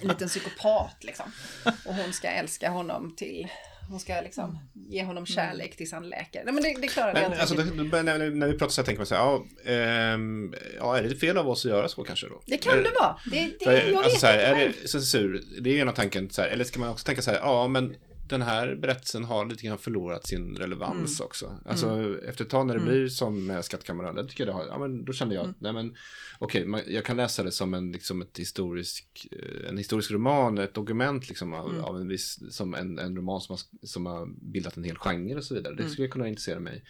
en liten psykopat liksom. Och hon ska älska honom till hon ska liksom ge honom kärlek tills han läker. Nej, men det, det klarar men, alltså, när, när, vi pratar så här tänker man så här, ja, ähm, ja, är det fel av oss att göra så kanske då? Det kan är, det vara. Det, det, jag alltså, vet så här, är det censur? Det är ena tanken så här, eller ska man också tänka så här, ja men den här berättelsen har lite grann förlorat sin relevans mm. också. Alltså mm. efter ett tag när det mm. blir som med Skattkammaren, tycker jag det har, ja, men då kände jag, mm. nej men okej, okay, jag kan läsa det som en, liksom ett historisk, eh, en historisk roman, ett dokument liksom av, mm. av en viss, som en, en roman som har, som har bildat en hel genre och så vidare. Det mm. skulle kunna intressera mig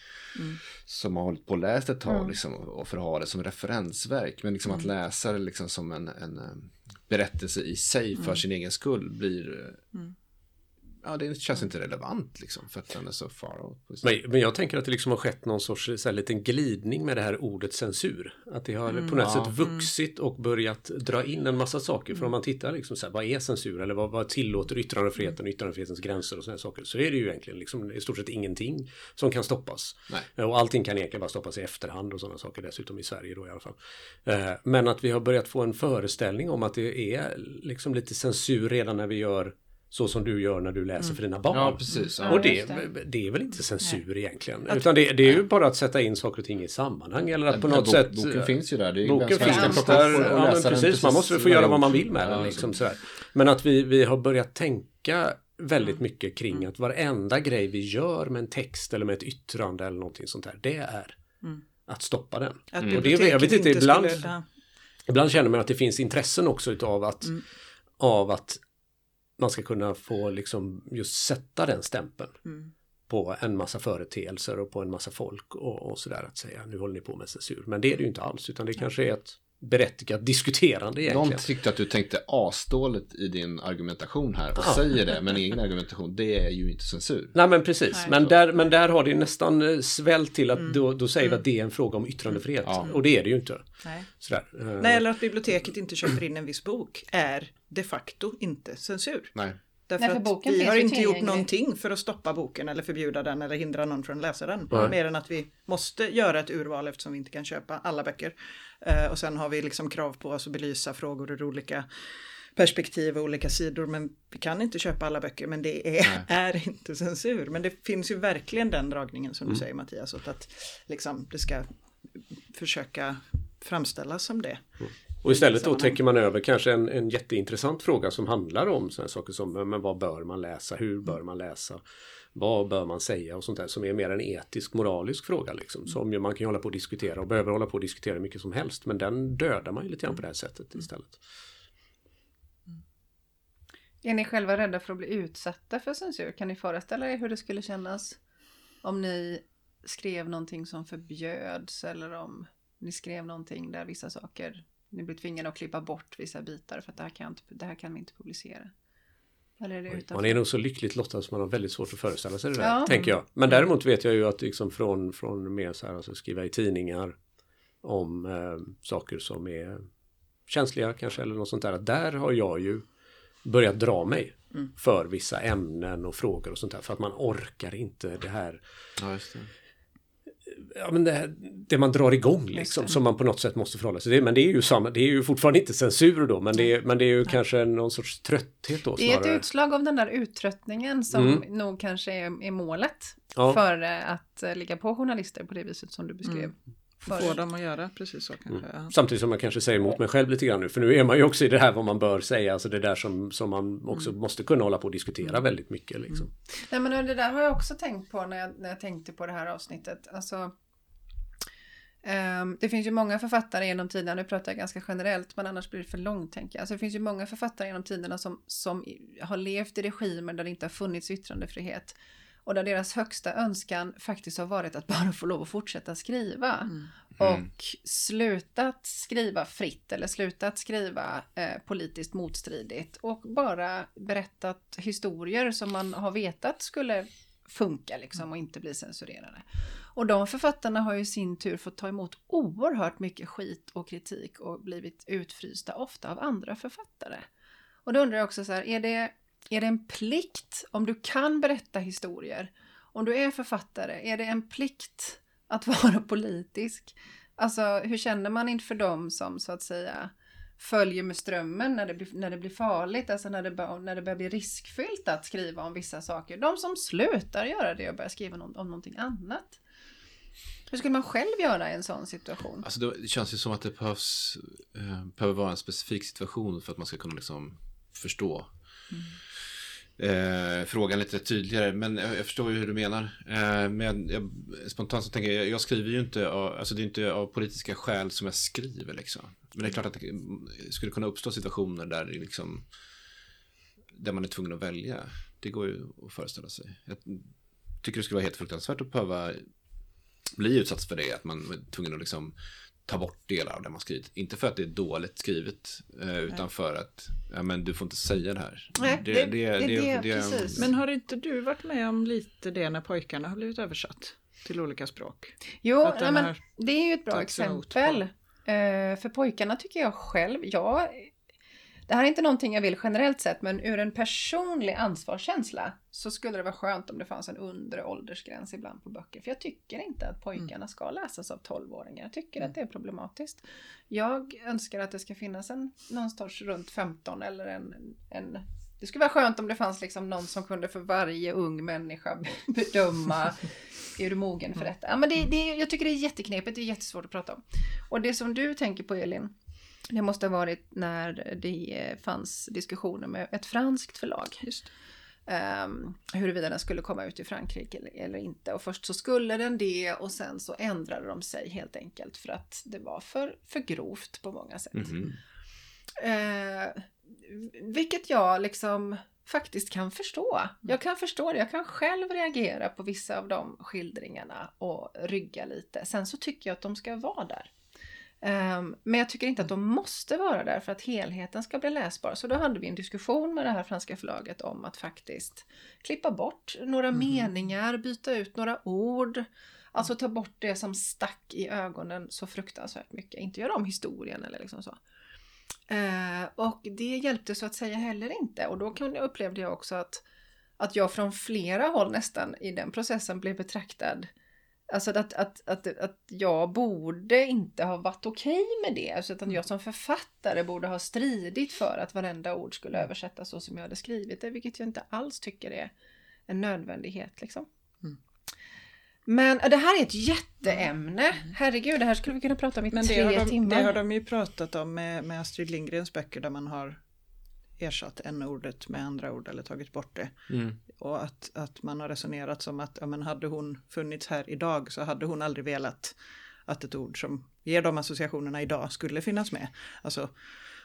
som har hållit på och läst ett tag liksom, och för att ha det som referensverk. Men liksom att läsa det liksom som en, en eh, berättelse i sig för sin egen skull blir ja, det känns inte relevant liksom för att den är så far out. Men, men jag tänker att det liksom har skett någon sorts så här, liten glidning med det här ordet censur. Att det har mm, på något ja, sätt vuxit och börjat dra in en massa saker. Mm. För om man tittar liksom så här, vad är censur eller vad, vad tillåter yttrandefriheten, yttrandefrihetens gränser och sådana saker. Så är det ju egentligen liksom i stort sett ingenting som kan stoppas. Nej. Och allting kan egentligen bara stoppas i efterhand och sådana saker dessutom i Sverige då i alla fall. Eh, men att vi har börjat få en föreställning om att det är liksom lite censur redan när vi gör så som du gör när du läser mm. för dina barn. Ja, precis. Ja. Och det, det, är väl inte censur Nej. egentligen. Utan det, det, är ju bara att sätta in saker och ting i sammanhang. Eller att på något bok, sätt... Boken finns ju där. Det är boken finns där. Ja, men precis. Man måste få göra vad man vill med den. Liksom, sådär. Men att vi, vi har börjat tänka väldigt mycket kring mm. att varenda grej vi gör med en text eller med ett yttrande eller någonting sånt där. Det är mm. att stoppa den. Att mm. och det, jag vet inte, ibland, skulle... ibland känner man att det finns intressen också utav att, mm. av att man ska kunna få liksom just sätta den stämpeln mm. på en massa företeelser och på en massa folk och, och sådär att säga nu håller ni på med censur. Men det är det ju inte alls utan det kanske är ett berättigat diskuterande egentligen. Någon tyckte att du tänkte asdåligt i din argumentation här och ja. säger det, men egen argumentation, det är ju inte censur. Nej men precis, Nej. Men, där, men där har det nästan eh, svällt till att mm. då, då säger vi mm. att det är en fråga om yttrandefrihet. Ja. Och det är det ju inte. Nej. Sådär. Nej, eller att biblioteket inte köper in en viss bok är de facto inte censur. Nej. Därför Nej, för att vi har inte gjort någonting för att stoppa boken eller förbjuda den eller hindra någon från att läsa den. Nej. Mer än att vi måste göra ett urval eftersom vi inte kan köpa alla böcker. Eh, och sen har vi liksom krav på oss att belysa frågor ur olika perspektiv och olika sidor. Men vi kan inte köpa alla böcker. Men det är, är inte censur. Men det finns ju verkligen den dragningen som du säger Mattias. Att liksom, det ska försöka framställas som det. Och istället då sammanhang. täcker man över kanske en, en jätteintressant fråga som handlar om sådana saker som men vad bör man läsa, hur bör man läsa, vad bör man säga och sånt där som är mer en etisk moralisk fråga liksom. Som ju man kan hålla på och diskutera och behöver hålla på och diskutera mycket som helst men den dödar man ju lite grann på det här sättet istället. Är ni själva rädda för att bli utsatta för censur? Kan ni föreställa er hur det skulle kännas om ni skrev någonting som förbjöds eller om ni skrev någonting där vissa saker, ni blir tvingade att klippa bort vissa bitar för att det här kan, inte, det här kan vi inte publicera. Eller är det utanför? Man är nog så lyckligt lottad som man har väldigt svårt att föreställa sig det där, Ja. tänker jag. Men däremot vet jag ju att liksom från, från mer så här, alltså skriva i tidningar om eh, saker som är känsliga kanske eller något sånt där. Där har jag ju börjat dra mig för vissa ämnen och frågor och sånt där. För att man orkar inte det här, Ja, just det. Ja men det, här, det man drar igång liksom. Som man på något sätt måste förhålla sig till. Men det är ju samma, det är ju fortfarande inte censur då. Men det är, men det är ju kanske någon sorts trötthet då Det är ett snarare. utslag av den där uttröttningen som Mm. nog kanske är, är målet Ja. för eh, att eh, ligga på journalister på det viset som du beskrev. Mm. Få dem att göra precis så kanske. Ja. Samtidigt som jag kanske säger emot mig själv lite grann nu. För nu är man ju också i det här vad man bör säga. Alltså det där som, som man också måste kunna hålla på och diskutera väldigt mycket. Liksom. Nej men det där har jag också tänkt på när jag, när jag tänkte på det här avsnittet. Alltså, ehm, det finns ju många författare genom tiderna, nu pratar jag ganska generellt men annars blir det för långt tänker jag. Alltså, det finns ju många författare genom tiderna som, som har levt i regimer där det inte har funnits yttrandefrihet. Och där deras högsta önskan faktiskt har varit att bara få lov att fortsätta skriva. Och slutat skriva fritt eller slutat skriva eh, politiskt motstridigt. Och bara berättat historier som man har vetat skulle funka liksom och inte bli censurerade. Och de författarna har ju i sin tur fått ta emot oerhört mycket skit och kritik och blivit utfrysta ofta av andra författare. Och då undrar jag också så här, är det, är det en plikt om du kan berätta historier, om du är författare, är det en plikt att vara politisk? Alltså hur känner man inför dem som så att säga följer med strömmen när det blir, när det blir farligt, alltså när det, när det börjar bli riskfyllt att skriva om vissa saker. De som slutar göra det och börjar skriva om, om någonting annat. Hur skulle man själv göra i en sån situation? Alltså då, det känns ju som att det behövs, eh, behöver vara en specifik situation för att man ska kunna liksom förstå eh, frågan lite tydligare. Men jag, jag förstår ju hur du menar. Eh, men jag, spontant så tänker jag, jag skriver ju inte, av, alltså det är inte av politiska skäl som jag skriver liksom. Men det är klart att det skulle kunna uppstå situationer där det liksom, där man är tvungen att välja. Det går ju att föreställa sig. Jag tycker det skulle vara helt fruktansvärt att behöva bli utsatt för det, att man är tvungen att liksom ta bort delar av det man skrivit. Inte för att det är dåligt skrivet, eh, utan för att ja, men du får inte säga det här. Nej, det- det är det, precis. Men har inte du varit med om lite det när pojkarna har blivit översatt till olika språk? Jo, nej, men det är ju ett bra exempel. Eh, för pojkarna tycker jag själv, jag, det här är inte någonting jag vill generellt sett, men ur en personlig ansvarskänsla så skulle det vara skönt om det fanns en undre åldersgräns ibland på böcker. För jag tycker inte att pojkarna ska läsas av 12-åringar. Jag tycker att det är problematiskt. Jag önskar att det ska finnas en någonstans runt 15 eller en, en det skulle vara skönt om det fanns liksom någon som kunde för varje ung människa bedöma är du mogen för detta? Ja, men det, det, jag tycker det är jätteknepigt, det är jättesvårt att prata om. Och det som du tänker på Elin, det måste ha varit när det fanns diskussioner med ett franskt förlag. Just. Um, huruvida den skulle komma ut i Frankrike eller, eller inte. Och först så skulle den det och sen så ändrade de sig helt enkelt för att det var för, för grovt på många sätt. Mhm. Eh, vilket jag liksom faktiskt kan förstå. Jag kan förstå det. Jag kan själv reagera på vissa av de skildringarna och rygga lite. Sen så tycker jag att de ska vara där. Ehm, men jag tycker inte att de måste vara där för att helheten ska bli läsbar. Så då hade vi en diskussion med det här franska förlaget om att faktiskt klippa bort några meningar, byta ut några ord. Alltså ta bort det som stack i ögonen så fruktansvärt mycket. Inte göra om historien eller liksom så. Eh, och det hjälpte så att säga heller inte. Och då kan- upplevde jag också att, att jag från flera håll nästan i den processen blev betraktad Alltså att, att, att, att jag borde inte ha varit okej med det. Alltså att jag som författare borde ha stridit för att varenda ord skulle översättas så som jag hade skrivit det. Vilket jag inte alls tycker är en nödvändighet. Liksom. Mm. Men ja, det här är ett jätteämne. Herregud, det här skulle vi kunna prata om i Men tre de, timmar. det har de ju pratat om med, med Astrid Lindgrens böcker där man har ersatt en ordet med andra ord eller tagit bort det. Mm. Och att, att man har resonerat som att ja, men hade hon funnits här idag så hade hon aldrig velat att ett ord som ger de associationerna idag skulle finnas med. Alltså,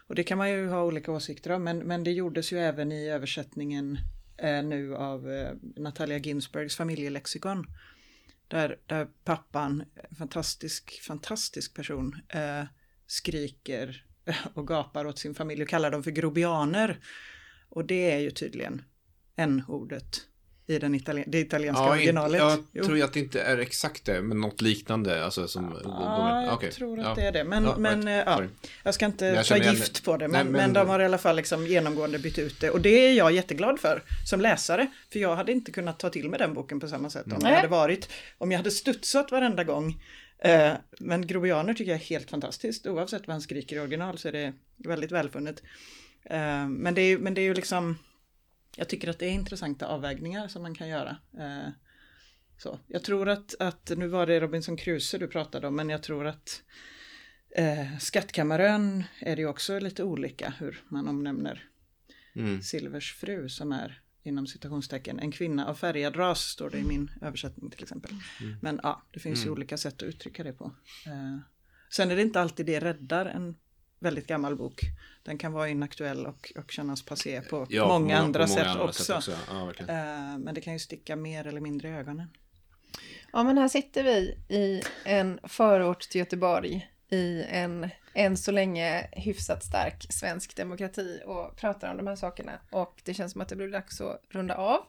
och det kan man ju ha olika åsikter om, men, men det gjordes ju även i översättningen eh, nu av eh, Natalia Ginsbergs familjelexikon. Där, där pappan, fantastisk, fantastisk person, eh, skriker och gapar åt sin familj och kallar dem för grobianer. Och det är ju tydligen n-ordet i den italien det italienska Ja, originalet. jag Jo. tror att det inte är exakt det, men något liknande. Alltså som... Ja, jag Okej, tror att ja. det är det. Men, Ja, men right. ja, Sorry. jag ska inte Jag ta igen gift det. på det. Nej, Men, men- men de har i alla fall liksom genomgående bytt ut det. Och det är jag jätteglad för som läsare. För jag hade inte kunnat ta till mig den boken på samma sätt om Nej. jag hade varit, om jag hade studsat varenda gång. Eh, men Grobianer tycker jag är helt fantastiskt. Oavsett vad han skriker i original så är det väldigt välfunnet. Eh, men, det är, men det är ju liksom, jag tycker att det är intressanta avvägningar som man kan göra. Eh, så. Jag tror att, att, nu var det Robinson Crusoe du pratade om, men jag tror att eh, Skattkammarön är det ju också lite olika hur man omnämner Mm. Silvers fru som är inom citationstecken en kvinna av färgad ras står det i min översättning till exempel. Men ja, det finns ju Mm. olika sätt att uttrycka det på. Eh, sen är det inte alltid det räddar en väldigt gammal bok. Den kan vara inaktuell och, och kännas passé på Ja, många på andra på många sätt andra också. sätt Ja, verkligen. Eh, men det kan ju sticka mer eller mindre i ögonen. Ja, men här sitter vi i en förort till Göteborg i en än så länge hyfsat stark svensk demokrati och pratar om de här sakerna. Och det känns som att det blir dags att runda av.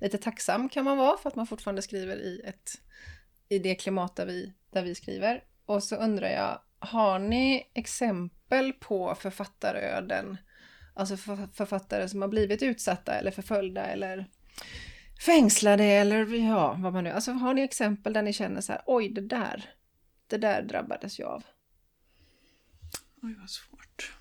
Lite tacksam kan man vara för att man fortfarande skriver i, ett, i det klimat där vi, där vi skriver. Och så undrar jag, har ni exempel på författaröden? Alltså för, författare som har blivit utsatta eller förföljda eller fängslade eller ja, vad man nu... Alltså har ni exempel där ni känner så här, oj det där, det där drabbades jag av. Oj, vad svårt.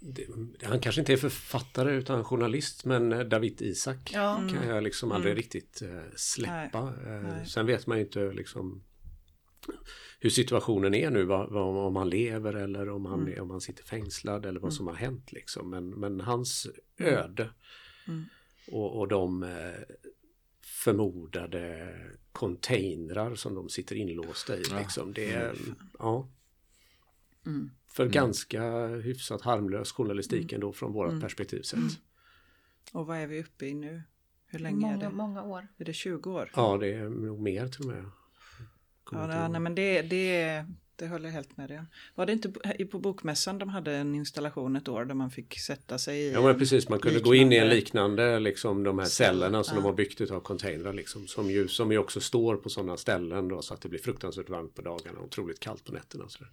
Det, han kanske inte är författare utan journalist men eh, David Isak Ja. kan jag liksom aldrig riktigt eh, släppa. Eh, Nej. Sen vet man ju inte liksom hur situationen är nu, vad, vad, om han lever eller om han, Mm. om han sitter fängslad eller vad som har hänt liksom. Men, men hans öde Mm. och, och de förmodade containrar som de sitter inlåsta i. Ja. Liksom, det är, ja, Mm. för ganska hyfsat harmlös journalistik ändå från vårt Mm. perspektiv sett. Och vad är vi uppe i nu? Hur länge är Många, det? många år. Är det 20 år? Ja, det är nog mer till och med. Ja, nej, men det, det, det håller jag helt med dig om. Var det inte på- på Bokmässan de hade en installation ett år där man fick sätta sig i? Ja men precis, man kunde gå in i en liknande- liksom de här cellerna som Ja. de har byggt utav containrar liksom. Som ju, som ju också står på sådana ställen då så att det blir fruktansvärt varmt på dagarna och otroligt kallt på nätterna. Och så där.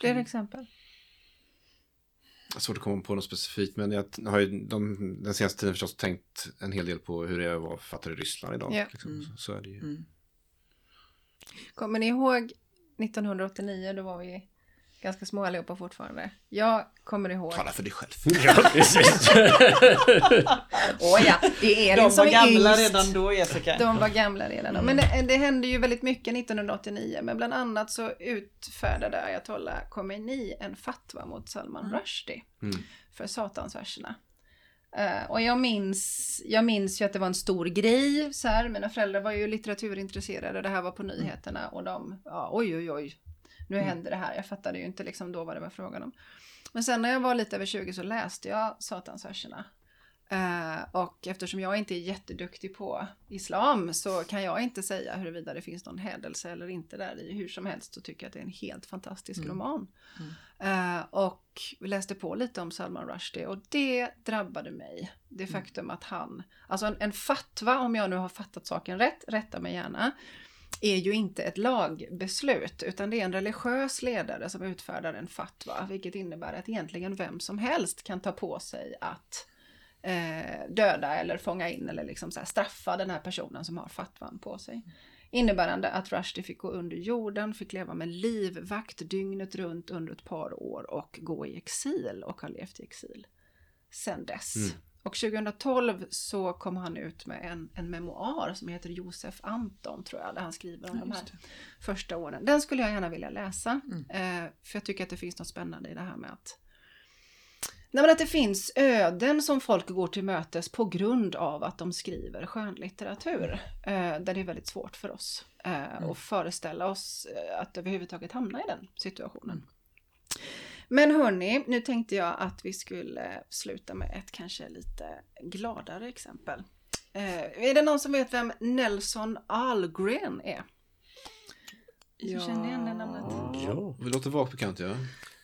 Fler exempel? Svårt att komma på något specifikt, men jag har ju de, den senaste tiden förstås tänkt en hel del på hur det är att vara författare i Ryssland idag. Ja. Liksom. Mm. Så, så är det ju. Mm. Kommer ni ihåg 1989? Då var vi ganska små allihopa fortfarande. Jag kommer ihåg... Tala för dig själv. Ja, precis. Åh ja, det är De Elin som var är gamla yngst. redan då Jessica. De var gamla redan då. Men det, det hände ju väldigt mycket 1989. Men bland annat så utfärdade ayatollah Khomeini en fatwa mot Salman Rushdie Mm. för satansverserna. Eh, och jag minns, jag minns ju att det var en stor grej. Så här. Mina föräldrar var ju litteraturintresserade det här var på nyheterna. Och de, ja, oj oj oj, nu händer det här. Jag fattade ju inte liksom då vad det var frågan om. Men sen när jag var lite över 20 så läste jag satansverserna. Eh, och eftersom jag inte är jätteduktig på islam så kan jag inte säga huruvida det finns någon hädelse eller inte där i. Hur som helst så tycker jag att det är en helt fantastisk roman. Eh, och vi läste på lite om Salman Rushdie och det drabbade mig. Det faktum att han, alltså en, en fatwa om jag nu har fattat saken rätt, rätta mig gärna. är ju inte ett lagbeslut utan det är en religiös ledare som utfärdar en fatwa vilket innebär att egentligen vem som helst kan ta på sig att eh, döda eller fånga in eller liksom så straffa den här personen som har fatwan på sig. Innebärande att Rushdie fick gå under jorden, fick leva med livvakt dygnet runt under ett par år och gå i exil och har levt i exil sedan dess. Mm. Och 2012 så kom han ut med en, en memoar som heter Josef Anton tror jag, där han skriver om ja, de här första åren. Den skulle jag gärna vilja läsa, mm. eh, för jag tycker att det finns något spännande i det här med att Nej, men att det finns öden som folk går till mötes på grund av att de skriver skönlitteratur. Eh, där det är väldigt svårt för oss eh, mm. att föreställa oss eh, att överhuvudtaget hamna i den situationen. Men hörni, nu tänkte jag att vi skulle sluta med ett kanske lite gladare exempel. Eh, är det någon som vet vem Nelson Algren är? Ja. Känner igen det namnet? Ja, det låter vagt bekant ja.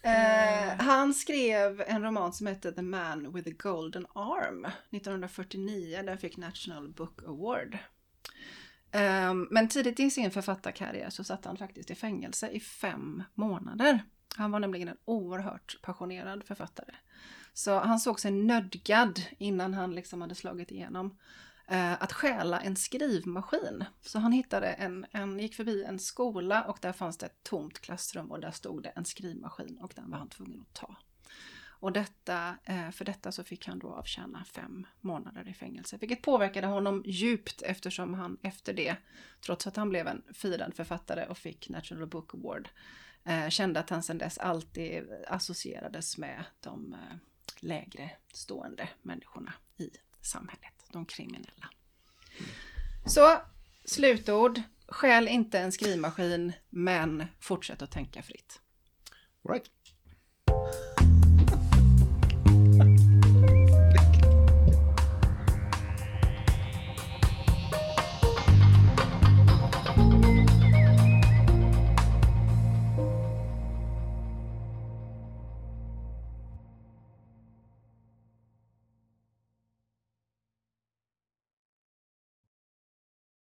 Mm. Eh, han skrev en roman som hette The Man with the Golden Arm 1949. Den fick National Book Award. Eh, men tidigt i sin författarkarriär så satt han faktiskt i fängelse i fem månader. Han var nämligen en oerhört passionerad författare. Så han såg sig nödgad innan han liksom hade slagit igenom eh, att stjäla en skrivmaskin. Så han hittade en, en, gick förbi en skola och där fanns det ett tomt klassrum och där stod det en skrivmaskin och den var han tvungen att ta. Och detta, eh, för detta så fick han då avtjäna fem månader i fängelse, vilket påverkade honom djupt eftersom han efter det, trots att han blev en firad författare och fick National Book Award, eh, kände att han sedan dess alltid associerades med de eh, lägre stående människorna i samhället de kriminella. Så slutord. Skäl inte en skrivmaskin, men fortsätt att tänka fritt. Right.